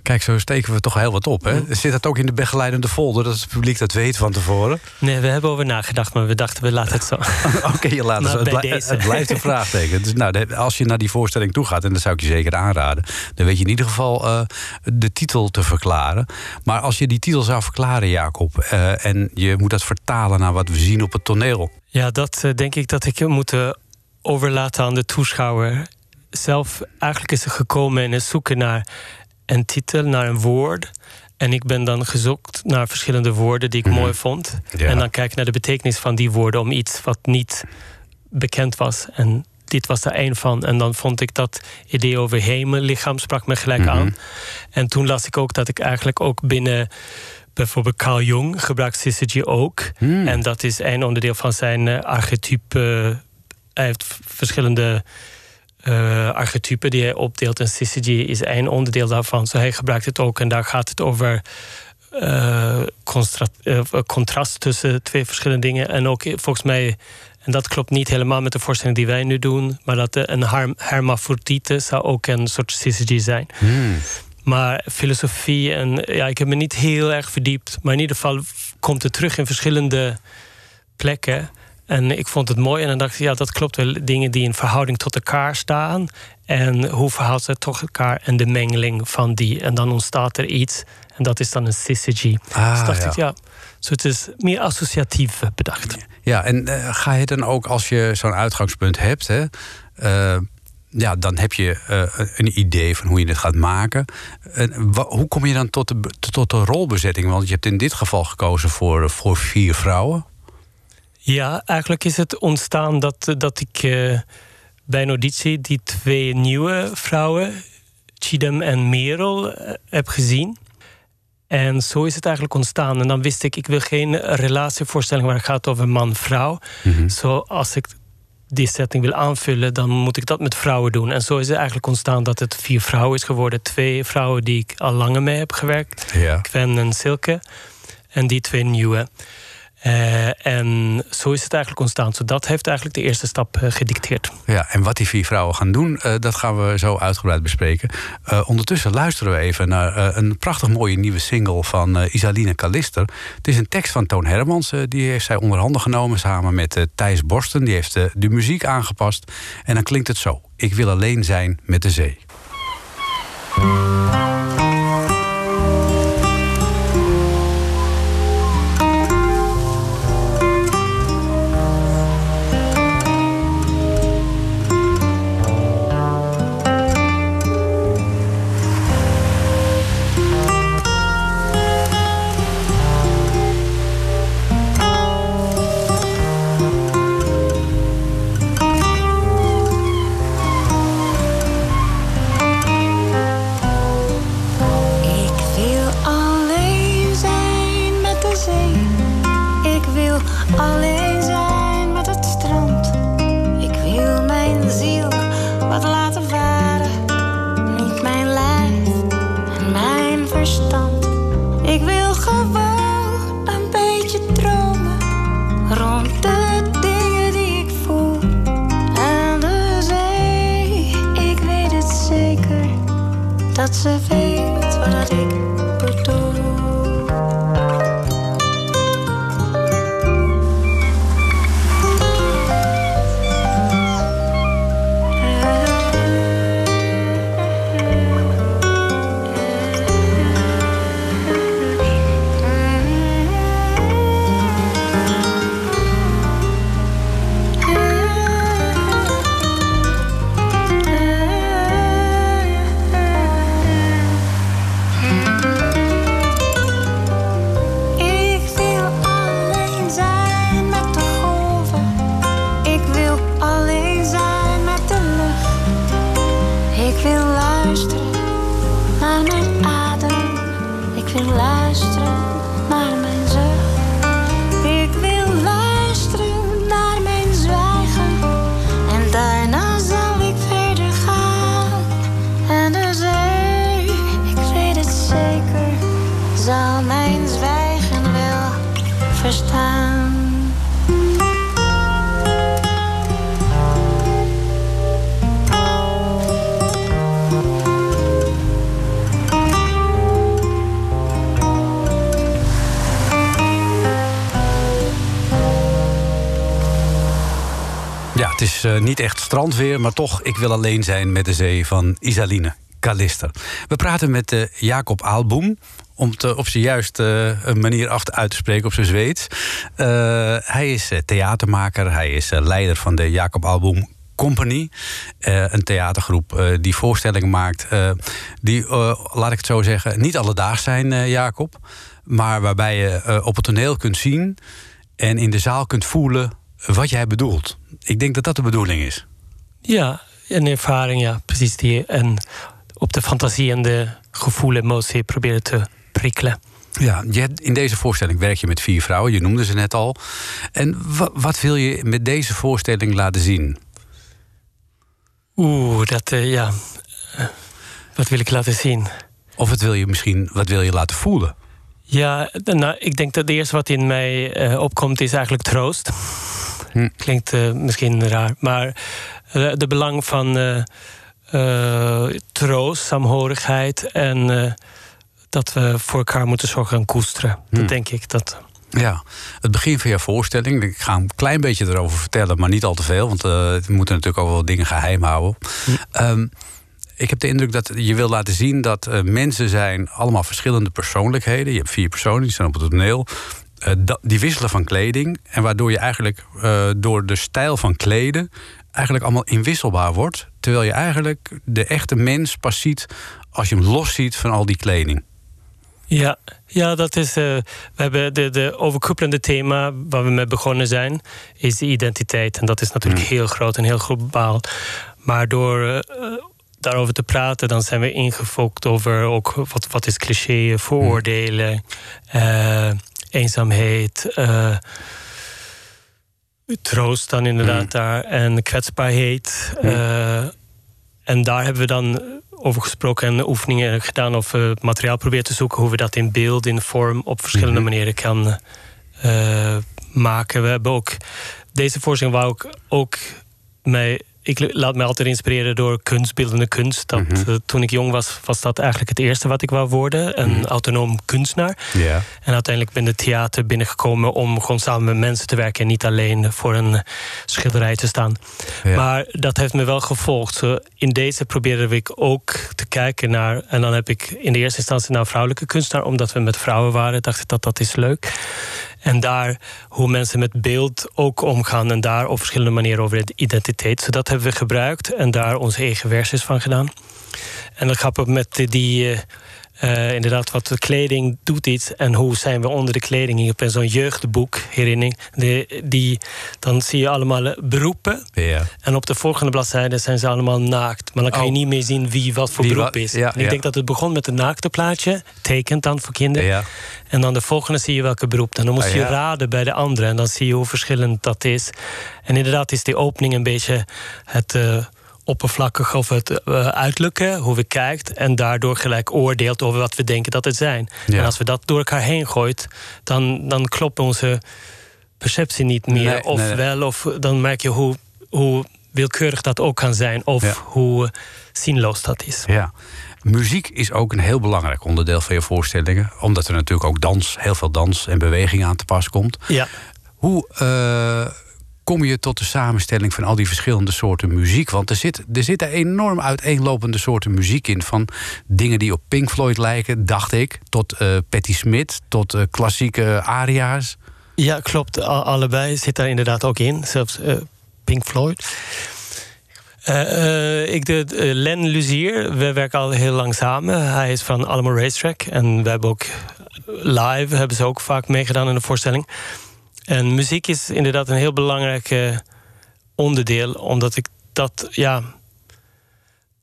kijk, zo steken we toch heel wat op. Hè? Zit dat ook in de begeleidende folder, dat het publiek dat weet van tevoren? Nee, we hebben over nagedacht, maar we dachten we laten het zo. Oké, je laat het zo. Het, blij- blijft een vraagteken. Dus nou, als je naar die voorstelling toe gaat, en dat zou ik je zeker aanraden, dan weet je in ieder geval eh, de titel te verklaren. Maar als je die titel zou verklaren, Jacob, eh, en je moet dat vertalen naar wat we zien op het toneel. Ja, dat eh, denk ik dat ik moet overlaten aan de toeschouwer. Zelf, eigenlijk is het gekomen in het zoeken naar een titel, naar een woord. En ik ben dan gezocht naar verschillende woorden die ik mooi vond. Ja. En dan kijk ik naar de betekenis van die woorden om iets wat niet bekend was. En dit was er één van. En dan vond ik dat idee over hemel, lichaam sprak me gelijk aan. En toen las ik ook dat ik eigenlijk ook binnen bijvoorbeeld Carl Jung gebruikt syzygy ook. En dat is een onderdeel van zijn eh, archetype. Hij heeft verschillende eh, archetypen die hij opdeelt. En syzygy is één onderdeel daarvan. Zo hij gebruikt het ook. En daar gaat het over eh, eh, contrast tussen twee verschillende dingen. En ook volgens mij, en dat klopt niet helemaal met de voorstelling die wij nu doen, maar dat een her- hermafrodite zou ook een soort syzygy zijn. Maar filosofie en ja, ik heb me niet heel erg verdiept. Maar in ieder geval komt het terug in verschillende plekken. En ik vond het mooi en dan dacht ik, ja, dat klopt wel. Dingen die in verhouding tot elkaar staan. En hoe verhoudt ze tot elkaar en de mengeling van die. En dan ontstaat er iets. En dat is dan een syzygy. Ah, dus dacht ja. ik, ja, zo het is meer associatief bedacht. Ja, en eh, ga je dan ook als je zo'n uitgangspunt hebt, hè, eh, ja, dan heb je eh, een idee van hoe je het gaat maken. En hoe kom je dan tot de, tot de rolbezetting? Want je hebt in dit geval gekozen voor, voor vier vrouwen. Ja, eigenlijk is het ontstaan dat, dat ik eh, bij een auditie die twee nieuwe vrouwen, Chidem en Merel, eh, heb gezien. En zo is het eigenlijk ontstaan. En dan wist ik, ik wil geen relatievoorstelling waar het gaat over man-vrouw. Zo als ik die setting wil aanvullen, dan moet ik dat met vrouwen doen. En zo is het eigenlijk ontstaan dat het vier vrouwen is geworden. Twee vrouwen die ik al langer mee heb gewerkt. Ja. Gwen en Silke. En die twee nieuwe. Eh, en zo is het eigenlijk ontstaan. Zo dat heeft eigenlijk de eerste stap eh, gedicteerd. Ja, en wat die vier vrouwen gaan doen, eh, dat gaan we zo uitgebreid bespreken. Ondertussen luisteren we even naar een prachtig mooie nieuwe single van Isaline Kalister. Het is een tekst van Toon Hermans. die heeft zij onder handen genomen samen met Thijs Borsten. Die heeft de muziek aangepast. En dan klinkt het zo. Ik wil alleen zijn met de zee. Is eh, niet echt strandweer, maar toch, ik wil alleen zijn met de zee van Isaline Kalister. We praten met eh, Jacob Aalboem. Om het op zijn juiste eh, manier achter uit te spreken op zijn Zweeds. Hij is theatermaker. Hij is leider van de Jacob Aalboem Company. Een theatergroep die voorstellingen maakt. die, laat ik het zo zeggen, niet alledaags zijn, Jacob. Maar waarbij je op het toneel kunt zien en in de zaal kunt voelen wat jij bedoelt. Ik denk dat dat de bedoeling is. Ja, een ervaring, ja, precies die. En op de fantasie en de gevoel, emotie proberen te prikkelen. Ja, je hebt, in deze voorstelling werk je met vier vrouwen, je noemde ze net al. En wa- wat wil je met deze voorstelling laten zien? Oeh, dat, eh, ja. Eh, wat wil ik laten zien? Of wat wil je misschien wat wil je laten voelen? Ja, nou, ik denk dat het eerste wat in mij eh, opkomt is eigenlijk troost. Hm. Klinkt eh, misschien raar, maar eh, de belang van troost, saamhorigheid en dat we voor elkaar moeten zorgen en koesteren. Hm. Dat denk ik. Dat, Ja, het begin van jouw voorstelling. Ik ga een klein beetje erover vertellen, maar niet al te veel. Want we moeten natuurlijk ook wel dingen geheim houden. Ehm, ik heb de indruk dat je wil laten zien dat eh, mensen zijn allemaal verschillende persoonlijkheden. Je hebt vier personen, die staan op het toneel. Eh, die wisselen van kleding. En waardoor je eigenlijk eh, door de stijl van kleden eigenlijk allemaal inwisselbaar wordt. Terwijl je eigenlijk de echte mens pas ziet als je hem los ziet van al die kleding. Ja, ja dat is. we hebben de, de overkoepelende thema waar we mee begonnen zijn, is de identiteit. En dat is natuurlijk heel groot en heel globaal. Maar door daarover te praten, dan zijn we ingefokt over ook wat, wat is cliché, vooroordelen, eh, eenzaamheid. eh, troost dan inderdaad daar en kwetsbaarheid. Eh, en daar hebben we dan over gesproken en oefeningen gedaan of eh, materiaal proberen te zoeken hoe we dat in beeld, in vorm op verschillende manieren kan eh, maken. We hebben ook deze voorstelling wou ik ook mij. Ik laat me altijd inspireren door kunstbeeldende kunst. Dat, eh, toen ik jong was, was dat eigenlijk het eerste wat ik wou worden. Een autonoom kunstenaar. En uiteindelijk ben ik de theater binnengekomen om gewoon samen met mensen te werken en niet alleen voor een schilderij te staan. Maar dat heeft me wel gevolgd. In deze probeerde ik ook te kijken naar. En dan heb ik in de eerste instantie naar vrouwelijke kunstenaar, omdat we met vrouwen waren, dacht ik dat dat is leuk. En daar hoe mensen met beeld ook omgaan. En daar op verschillende manieren over de identiteit. Dus dat hebben we gebruikt en daar onze eigen versies van gedaan. En dan grappig met die, eh, inderdaad, wat de kleding doet iets. En hoe zijn we onder de kleding? Ik heb zo'n jeugdboek, herinnering. De, die, dan zie je allemaal beroepen. Ja. En op de volgende bladzijde zijn ze allemaal naakt. Maar dan kan je Oh. niet meer zien wie wat voor Wie beroep is. ja, en ik ja. denk dat het begon met een naakte plaatje. Tekent dan voor kinderen. En dan de volgende zie je welke beroep. En dan moest Ah, je raden bij de andere. En dan zie je hoe verschillend dat is. En inderdaad is die opening een beetje het eh oppervlakkig of het eh, uiterlijke. Hoe we kijkt. En daardoor gelijk oordeelt over wat we denken dat het zijn. Ja. En als we dat door elkaar heen gooit, dan, dan klopt onze perceptie niet meer. Nee, of nee, wel, of dan merk je hoe, hoe willekeurig dat ook kan zijn. Of Ja. hoe eh, zinloos dat is. Ja. Muziek is ook een heel belangrijk onderdeel van je voorstellingen. Omdat er natuurlijk ook dans, heel veel dans en beweging aan te pas komt. Ja. Hoe eh, kom je tot de samenstelling van al die verschillende soorten muziek? Want er, zit, er zitten enorm uiteenlopende soorten muziek in. Van dingen die op Pink Floyd lijken, dacht ik, tot eh Patti Smith, tot eh, klassieke aria's. Ja, klopt. Allebei zit daar inderdaad ook in. Zelfs eh, Pink Floyd. Ik de Len Luzier, we werken al heel lang samen. Hij is van Alamo Racetrack. En we hebben ook live, hebben ze ook vaak meegedaan in de voorstelling. En muziek is inderdaad een heel belangrijk eh, onderdeel. Omdat ik dat, ja...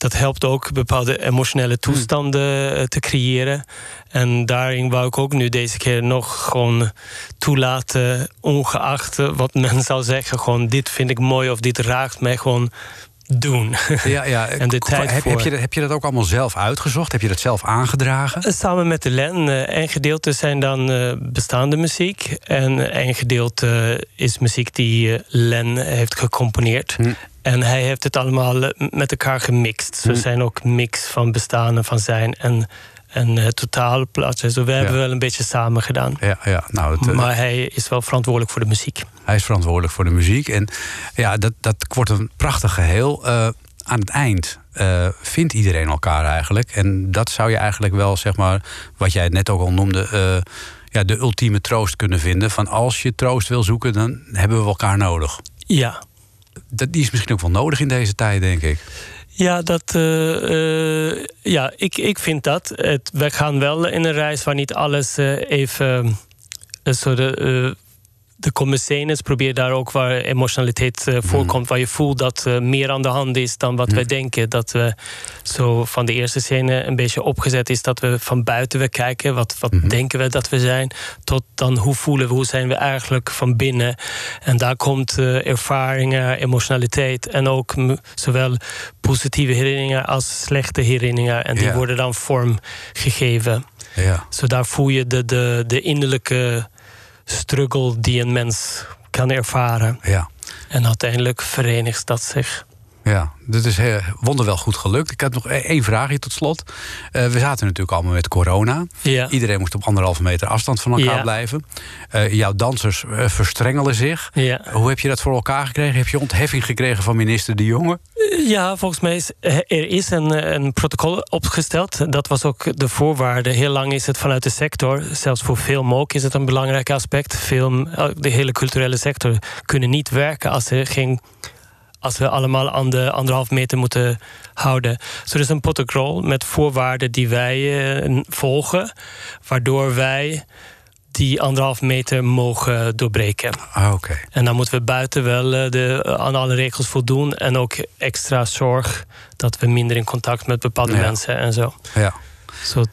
Dat helpt ook bepaalde emotionele toestanden eh, te creëren. En daarin wou ik ook nu deze keer nog gewoon toelaten, ongeacht eh, wat men zou zeggen. Gewoon, dit vind ik mooi of dit raakt mij gewoon doen. Ja, ja. En de tijd heb, voor. heb, je dat, heb je dat ook allemaal zelf uitgezocht? Heb je dat zelf aangedragen? Samen met de Len. eh, Een gedeelte zijn dan eh, bestaande muziek. En een gedeelte is muziek die eh, Len heeft gecomponeerd. Hm. En hij heeft het allemaal eh, met elkaar gemixt. Ze Hm. zijn ook mix van bestaan en van zijn. En, en het totale plaatje. Dus we hebben wel een beetje samen gedaan. Ja, ja. Nou, het, eh, Maar hij is wel verantwoordelijk voor de muziek. Hij is verantwoordelijk voor de muziek. En ja, dat, dat wordt een prachtig geheel. Eh, aan het eind eh, vindt iedereen elkaar eigenlijk. En dat zou je eigenlijk wel, zeg maar, wat jij net ook al noemde, eh, ja, de ultieme troost kunnen vinden. Van als je troost wil zoeken, dan hebben we elkaar nodig. Ja, Dat, die is misschien ook wel nodig in deze tijd, denk ik. Ja, dat, eh, eh, ja ik, ik vind dat. Het, we gaan wel in een reis waar niet alles eh, even. eh, zo de, commissaris probeer daar ook waar emotionaliteit eh, voorkomt, waar je voelt dat eh, meer aan de hand is dan wat wij denken. Dat we zo van de eerste scène een beetje opgezet is dat we van buiten we kijken, wat, wat denken we dat we zijn, tot dan hoe voelen we, hoe zijn we eigenlijk van binnen. En daar komt eh, ervaringen, emotionaliteit en ook zowel positieve herinneringen als slechte herinneringen. En die worden dan vorm gegeven. Ja. Zo daar voel je de, de, de innerlijke struggle die een mens kan ervaren. Ja. En uiteindelijk verenigt dat zich. Ja, dit is heel, wonderwel goed gelukt. Ik heb nog e- één vraagje tot slot. Eh, we zaten natuurlijk allemaal met corona. Ja. Iedereen moest op anderhalve meter afstand van elkaar Ja. blijven. Eh, jouw dansers eh, verstrengelen zich. Ja. Hoe heb je dat voor elkaar gekregen? Heb je ontheffing gekregen van minister De Jonge? Ja, volgens mij is er is een, een protocol opgesteld. Dat was ook de voorwaarde. Heel lang is het vanuit de sector, zelfs voor film ook, is het een belangrijk aspect. Film, eh, de hele culturele sector kunnen niet werken als er geen als we allemaal aan de anderhalf meter moeten houden. Dus er is een protocol met voorwaarden die wij eh, volgen, waardoor wij die anderhalf meter mogen doorbreken. Ah, Oké. En dan moeten we buiten wel eh, de, aan alle regels voldoen. En ook extra zorg dat we minder in contact met bepaalde Ja. mensen en zo. Ja. zo eh,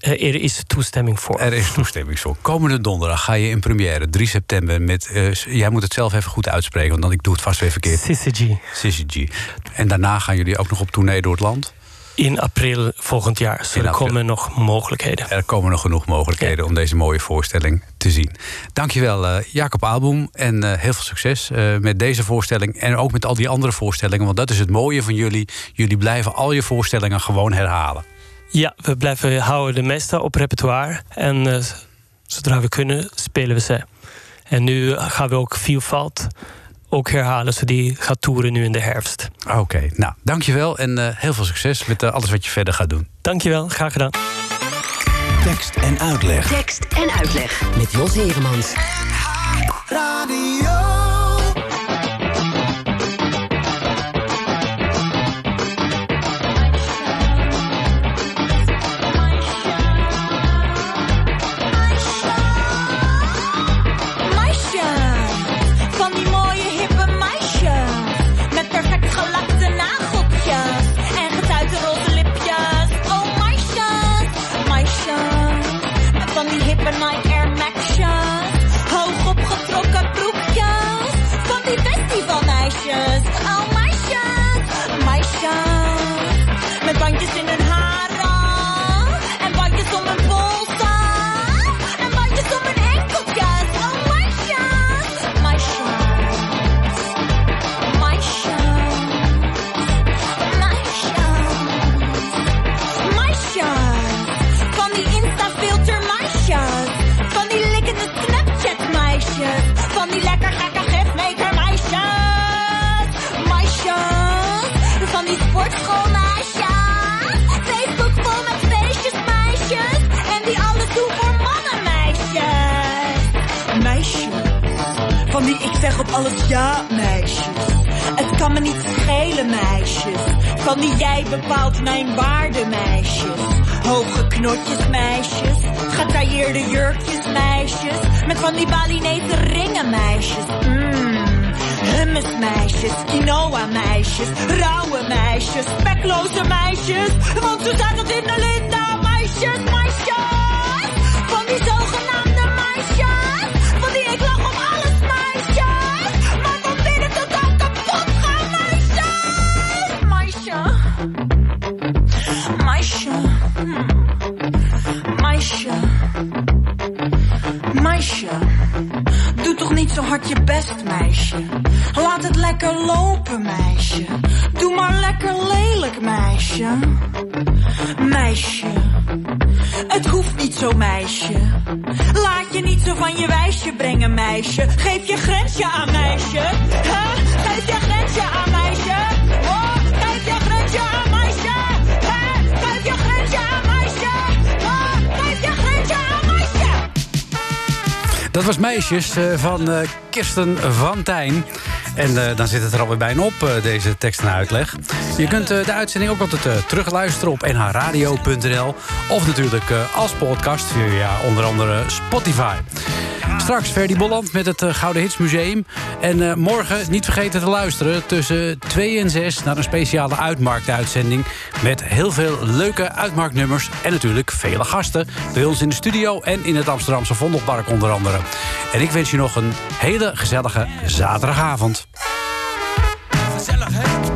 er is toestemming voor. Er is toestemming voor. Komende donderdag ga je in première, 3 september. Met, eh, jij moet het zelf even goed uitspreken, want dan ik doe het vast weer verkeerd. CCG. CCG. En daarna gaan jullie ook nog op tournee door het land. In april volgend jaar. Dus er komen nog mogelijkheden. Er komen nog genoeg mogelijkheden om deze mooie voorstelling te zien. Dankjewel, eh Jacob Aalboem. En eh, heel veel succes eh, met deze voorstelling. En ook met al die andere voorstellingen. Want dat is het mooie van jullie. Jullie blijven al je voorstellingen gewoon herhalen. Ja, we blijven houden de meeste op repertoire. En eh, zodra we kunnen, spelen we ze. En nu gaan we ook Vielvalt ook herhalen. Dus die gaat toeren nu in de herfst. Oké, nou, dankjewel. En eh, heel veel succes met eh, alles wat je verder gaat doen. Dankjewel, graag gedaan. Tekst en uitleg. Tekst en uitleg met Jos Heremans. Radio. Dat was Meisjes eh, van eh, Kirsten van Tijn. En eh, dan zit het er alweer bijna op, deze tekst en uitleg. Je kunt de uitzending ook altijd terugluisteren op nhradio.nl. Of natuurlijk als podcast via onder andere Spotify. Straks Ferdy Bolland met het eh, Gouden Hits Museum. En eh, morgen niet vergeten te luisteren tussen 2 en 6... naar een speciale uitmarktuitzending... met heel veel leuke uitmarktnummers... en natuurlijk vele gasten bij ons in de studio... en in het Amsterdamse Vondelpark onder andere. En ik wens je nog een hele gezellige zaterdagavond. Gezellig, hè?